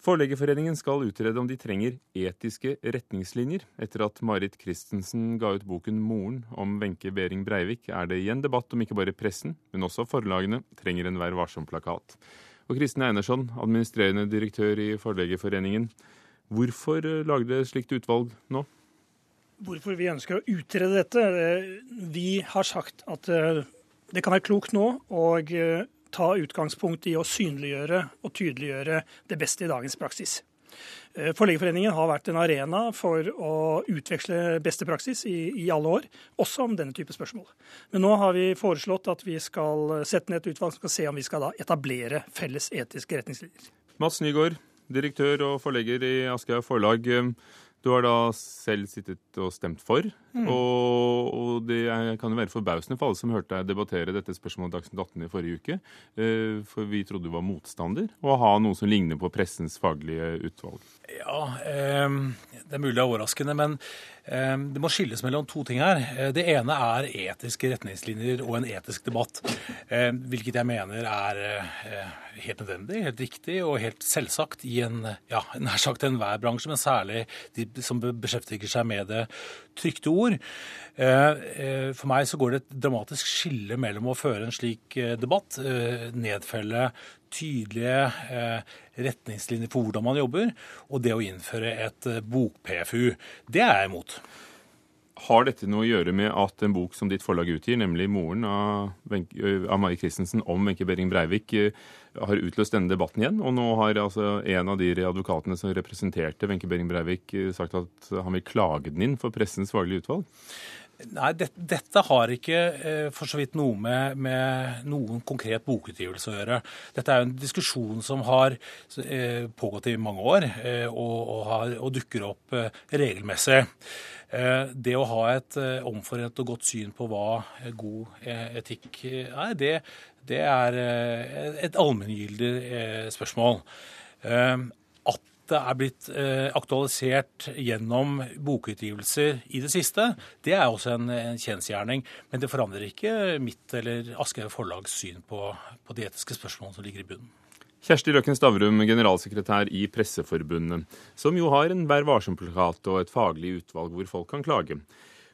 Forleggerforeningen skal utrede om de trenger etiske retningslinjer. Etter at Marit Christensen ga ut boken 'Moren' om Wenche Behring Breivik, er det igjen debatt om ikke bare pressen, men også forlagene trenger en Vær varsom-plakat. Og Kristin Einarsson, administrerende direktør i Forleggerforeningen. Hvorfor lagde lage et slikt utvalg nå? Hvorfor vi ønsker å utrede dette? Eh, vi har sagt at eh, det kan være klokt nå å ta utgangspunkt i å synliggjøre og tydeliggjøre det beste i dagens praksis. Eh, Forleggerforeningen har vært en arena for å utveksle beste praksis i, i, alle år, også om denne type spørsmål. Men nå har vi foreslått at vi skal sette ned et utvalg som skal se om vi skal etablere felles etiske retningslinjer. Mats Nygaard, direktør og forlegger i Aschehoug Forlag. Du har da selv sittet og stemt for. Mm. Og, og, det kan jo være forbausende for alle som hørte deg debattere dette spørsmålet Dagsnytt 18 i forrige uke. Eh, for vi trodde du var motstander, og ha noe som ligner på pressens faglige utvalg. Ja, eh, det er mulig det er overraskende, men eh, det må skilles mellom to ting her. Eh, det ene er etiske retningslinjer og en etisk debatt. Eh, hvilket jeg mener er helt nødvendig, helt riktig og helt selvsagt i en ja, nær sagt enhver bransje, men særlig de som beskjeftiger seg med det trykte ord. For meg så går det et dramatisk skille mellom å føre en slik debatt, nedfelle tydelige eh, retningslinjer for hvordan man jobber, og det å innføre et eh, bok-PFU. Det er jeg imot. Har dette noe å gjøre med at en bok som ditt forlag utgir, nemlig 'Moren' av, av Marie Christensen om Wenche Behring Breivik, har utløst denne debatten igjen? Og nå har altså en av de advokatene som representerte Wenche Behring Breivik, sagt at han vil klage den inn for pressens faglige utvalg? Nei, det, dette har ikke eh, for så vidt noe med, med, noen konkret bokutgivelse å gjøre. Dette er jo en diskusjon som har eh, pågått i mange år, eh, og, og, har, og, dukker opp eh, regelmessig. Eh, det å ha et eh, omforent og godt syn på hva god etikk er, det, det er et allmenngyldig spørsmål det er blitt eh, aktualisert gjennom bokutgivelser i det siste, det er også en, en kjensgjerning. Men det forandrer ikke mitt eller Aschehoug forlags syn på, på de etiske spørsmålene som ligger i bunnen. Kjersti Røkken Stavrum, generalsekretær i Presseforbundet, som jo har en Vær varsom-plakat og et faglig utvalg hvor folk kan klage.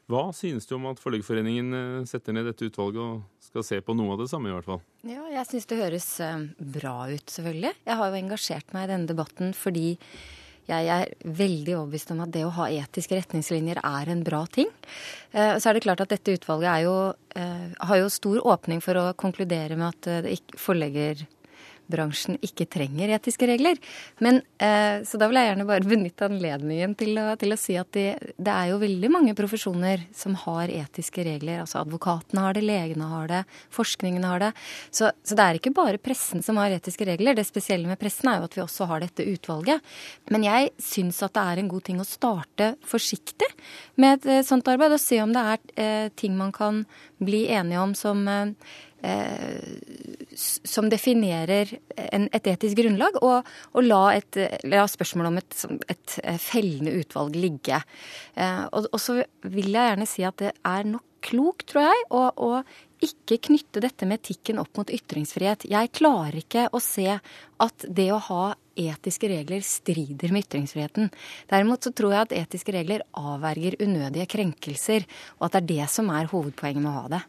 Hva synes du om at Forleggerforeningen eh, setter ned dette utvalget og skal se på noe av det samme, i hvert fall? Ja, jeg synes det høres eh, bra ut, selvfølgelig. Jeg har jo engasjert meg i denne debatten fordi jeg er veldig overbevist om at det å ha etiske retningslinjer er en bra ting. Eh, så er det klart at dette utvalget jo, har jo stor åpning for å konkludere med at forlegger bransjen ikke trenger etiske regler. Men, eh, så da vil jeg gjerne bare benytte anledningen til å, til å si at det, det, er jo veldig mange profesjoner som har etiske regler. Altså advokatene har det, legene har det, forskningen har det. Så, så, det er ikke bare pressen som har etiske regler. Det spesielle med pressen er jo at vi også har dette utvalget. Men jeg syns at det er en god ting å starte forsiktig med et eh, sånt arbeid, og se om det er eh, ting man kan bli enige om som som definerer en, et etisk grunnlag, og, og la, et, la spørsmålet om et, et, eh, fellende utvalg ligge. Eh, og, og, så vil jeg gjerne si at det er nok klokt, tror jeg, å, å ikke knytte dette med etikken opp mot ytringsfrihet. Jeg klarer ikke å se at det å ha etiske regler strider med ytringsfriheten. Derimot så tror jeg at etiske regler avverger unødige krenkelser, og at det er det som er hovedpoenget med å ha det.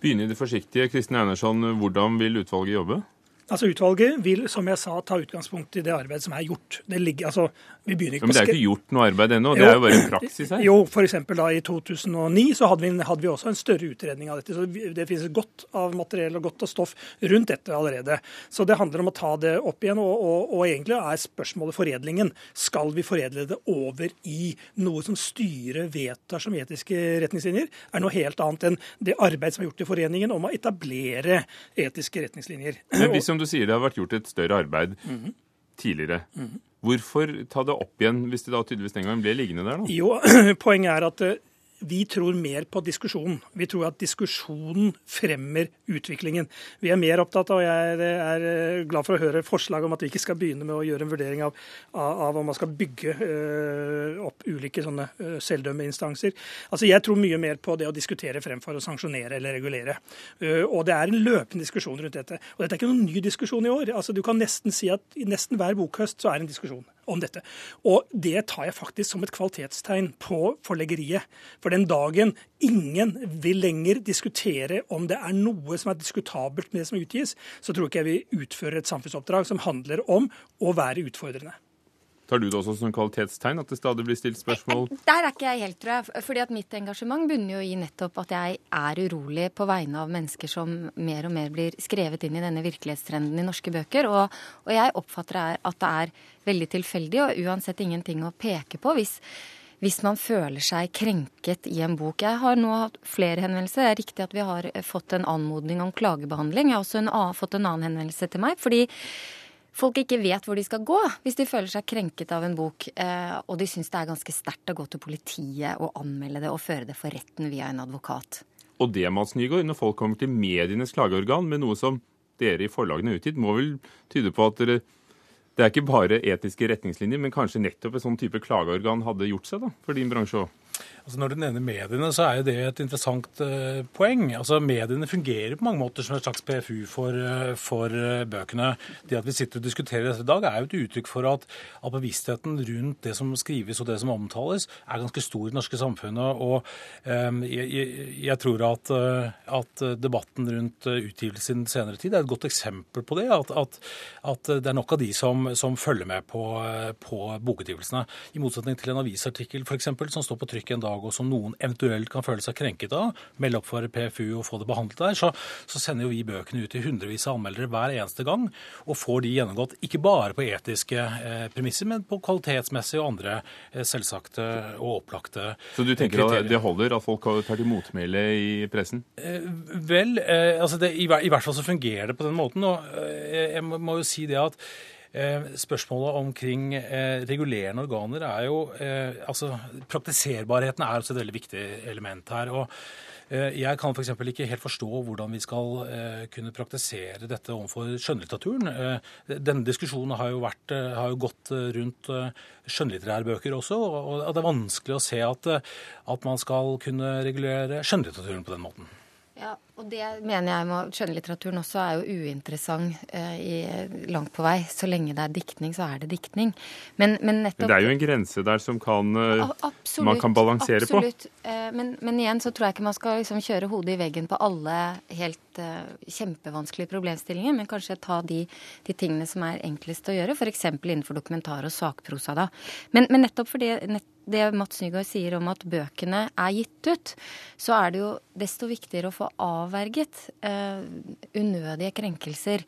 Begynne i det forsiktige. Kristin Einarsson, hvordan vil utvalget jobbe? Altså Utvalget vil som jeg sa, ta utgangspunkt i det arbeidet som er gjort. Det ligger, altså, vi begynner ikke Men det er ikke gjort noe arbeid ennå? Det er jo bare en praksis her? Jo, f.eks. da i 2009 så hadde vi, hadde vi, også en større utredning av dette. så Det finnes godt av materiell og godt av stoff rundt dette allerede. Så det handler om å ta det opp igjen. Og, og, og egentlig er spørsmålet foredlingen. Skal vi foredle det over i noe som styret vedtar som etiske retningslinjer? Er noe helt annet enn det arbeid som er gjort i foreningen om å etablere etiske retningslinjer. Men du sier det har vært gjort et større arbeid mm -hmm. tidligere. Mm -hmm. Hvorfor ta det opp igjen hvis det da tydeligvis den gangen ble liggende der? da? Jo, Poenget er at eh, vi tror mer på diskusjonen. Vi tror at diskusjonen fremmer utviklingen. Vi er mer opptatt av, og jeg er eh, glad for å høre forslag om at vi ikke skal begynne med å gjøre en vurdering av, av, om man skal bygge uh, opp ulike sånne uh, selvdømmeinstanser. Altså, jeg tror mye mer på det å diskutere fremfor å sanksjonere eller regulere. Og det er en løpende diskusjon rundt dette. Og dette er ikke noen ny diskusjon i år. Altså, du kan nesten si at i nesten hver bokhøst så er det en diskusjon om dette. Og det tar jeg faktisk som et kvalitetstegn på forleggeriet. For den dagen ingen vil lenger diskutere om det er noe som er diskutabelt med det som utgis, så tror ikke jeg vi utfører et samfunnsoppdrag som handler om å være utfordrende. Tar du det også som kvalitetstegn, at det stadig blir stilt spørsmål? Der er ikke jeg helt, tror jeg. Fordi at mitt engasjement bunner jo i nettopp at jeg er urolig på vegne av mennesker som mer og mer blir skrevet inn i denne virkelighetstrenden i norske bøker. Og, og jeg oppfatter at det er veldig tilfeldig og uansett ingenting å peke på. hvis hvis man føler seg krenket i en bok. Jeg har nå hatt flere henvendelser. Det er riktig at vi har fått en anmodning om klagebehandling. Jeg har også en, fått en annen henvendelse til meg. fordi folk ikke vet hvor de skal gå hvis de føler seg krenket av en bok, eh, og de syns det er ganske sterkt å gå til politiet og anmelde det og føre det for retten via en advokat. Og det, Mads Nygaard, når folk kommer til medienes klageorgan med noe som dere i forlagene har utgitt, må vel tyde på at dere det er ikke bare etiske retningslinjer, men kanskje nettopp et sånn type klageorgan hadde gjort seg da, for din bransje òg? Altså Når du nevner mediene, så er jo det et interessant uh, poeng. Altså Mediene fungerer på mange måter som et slags PFU for, uh, for uh, bøkene. Det at vi sitter og diskuterer dette i dag, er jo et uttrykk for at, at, bevisstheten rundt det som skrives og det som omtales, er ganske stor i det norske samfunnet. Og um, jeg, jeg, tror at, at, debatten rundt utgivelse i den senere tid er et godt eksempel på det. At, at, at det er nok av de som, som følger med på, på bokutgivelsene. I motsetning til en avisartikkel for eksempel, som står på trykk en dag, og som noen eventuelt kan føle seg krenket av, melde opp for PFU og få det behandlet der, så, så sender jo vi bøkene ut til hundrevis av anmeldere hver eneste gang, og får de gjennomgått ikke bare på etiske eh, premisser, men på kvalitetsmessige og andre eh, selvsagte og opplagte kriterier. Så du tenker kriterier. at det holder at folk tar til motmæle i pressen? Eh, vel, eh, altså det, i, i, hvert fall så fungerer det på den måten. og eh, Jeg må, jo si det at spørsmålet omkring eh, regulerende organer er jo eh, altså Praktiserbarheten er også et veldig viktig element her. og jeg kan f.eks. ikke helt forstå hvordan vi skal kunne praktisere dette overfor skjønnlitteraturen. Denne diskusjonen har jo, vært, har jo gått rundt skjønnlitterære bøker også, og det er vanskelig å se at, at man skal kunne regulere skjønnlitteraturen på den måten. Ja, og det mener jeg med skjønnlitteraturen også er jo uinteressant eh, i, langt på vei. Så lenge det er diktning, så er det diktning. Men, men nettopp Det er jo en grense der som kan, eh, absolutt, man kan balansere absolutt. på. Eh, men, men, igjen så tror jeg ikke man skal liksom kjøre hodet i veggen på alle helt eh, kjempevanskelige problemstillinger, men kanskje ta de, de, tingene som er enklest å gjøre, f.eks. innenfor dokumentar og sakprosa. da. Men, men nettopp fordi nett, det Mats Nygaard sier om at bøkene er gitt ut, så er det jo desto viktigere å få avverget eh, unødige krenkelser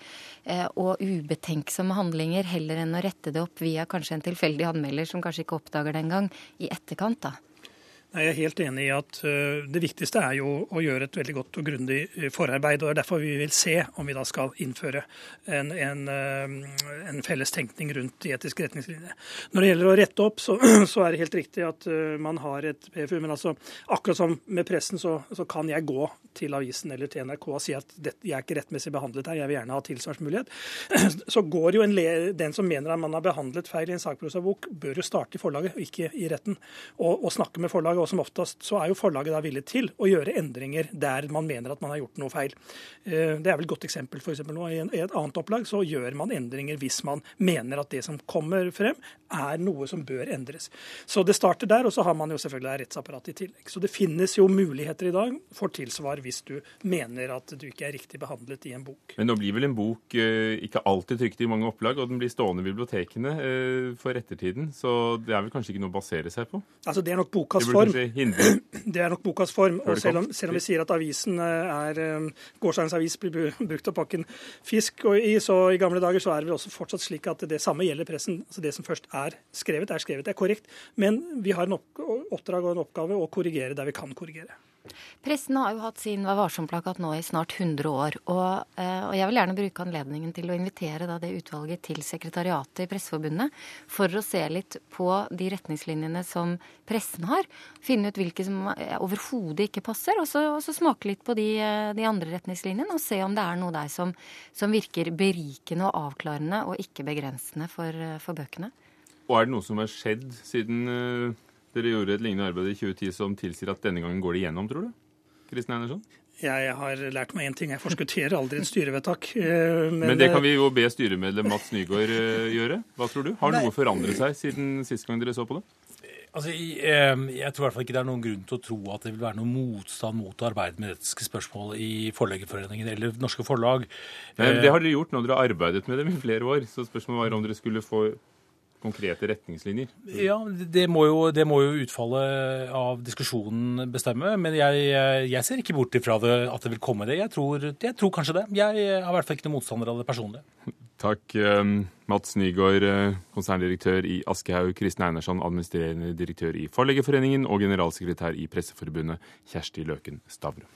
eh, og ubetenksomme handlinger, heller enn å rette det opp via kanskje en tilfeldig anmelder som kanskje ikke oppdager det engang, i etterkant. da. Jeg er helt enig i at eh, det viktigste er jo å gjøre et veldig godt og grundig eh, forarbeid. og Det er derfor vi vil se om vi da skal innføre en, en, eh, en felles tenkning rundt de etiske retningslinjene. Når det gjelder å rette opp, så, så, er det helt riktig at man har et PFU. Men altså, akkurat som med pressen, så, så kan jeg gå til avisen eller til NRK og si at det, jeg er ikke rettmessig behandlet her, jeg vil gjerne ha tilsvarsmulighet. Så går jo en, den som mener at man har behandlet feil i en sakprosabok, bør jo starte i forlaget ikke i retten, og, og snakke med forlaget og som oftest så er jo forlaget da villig til å gjøre endringer der man mener at man har gjort noe feil. Eh, det er vel et godt eksempel for nå. I et annet opplag så gjør man endringer hvis man mener at det som kommer frem, er noe som bør endres. Så det starter der, og så har man jo selvfølgelig rettsapparatet i tillegg. Så det finnes jo muligheter i dag for tilsvar hvis du mener at du ikke er riktig behandlet i en bok. Men nå blir vel en bok eh, ikke alltid trykt i mange opplag, og den blir stående i bibliotekene eh, for ettertiden. Så det er vel kanskje ikke noe å basere seg på? Altså Det er nok bokas form. Det er nok bokas form. og selv om, selv om, vi sier at avisen eh, er eh, gårsdagens avis blir brukt til å pakke en fisk og i, så i gamle dager så er det vel også fortsatt slik at det samme gjelder pressen. altså Det som først er skrevet, er skrevet. Det er korrekt. Men vi har en oppdrag og en oppgave å korrigere der vi kan korrigere. Pressen har jo hatt sin Vær varsom-plakat nå i snart 100 år. Og, eh, og, jeg vil gjerne bruke anledningen til å invitere da, det utvalget til sekretariatet i Presseforbundet for å se litt på de retningslinjene som pressen har. Finne ut hvilke som eh, overhodet ikke passer, og så, og så smake litt på de, eh, de, andre retningslinjene. Og se om det er noe der som, som virker berikende og avklarende og ikke begrensende for, for bøkene. Og er det noe som har skjedd siden dere gjorde et lignende arbeid i 2010 som tilsier at denne gangen går det igjennom, tror du? Kristin Einersson? Jeg har lært meg én ting. Jeg forskutterer aldri et styrevedtak. Eh, men, men, det kan vi jo be styremedlem Mats Nygaard eh, gjøre. Hva tror du? Har noe forandret seg siden sist gang dere så på det? Altså, jeg, jeg tror i hvert fall ikke det er noen grunn til å tro at det vil være noen motstand mot å arbeide med etiske spørsmål i Forleggerforeningen eller norske forlag. Men det har dere gjort når dere har arbeidet med dem i flere år. Så spørsmålet var om dere skulle få konkrete retningslinjer? Ja, det må, jo, det må jo utfallet av diskusjonen bestemme. Men jeg, jeg ser ikke bort ifra det, at det vil komme det. Jeg tror, jeg tror kanskje det. Jeg er i hvert fall ikke noen motstander av det personlig. Takk, um, Mats Nygaard, uh, konserndirektør i Aschehoug, Kristin Einarsson, administrerende direktør i Forleggerforeningen og generalsekretær i Presseforbundet, Kjersti Løken Stavrum.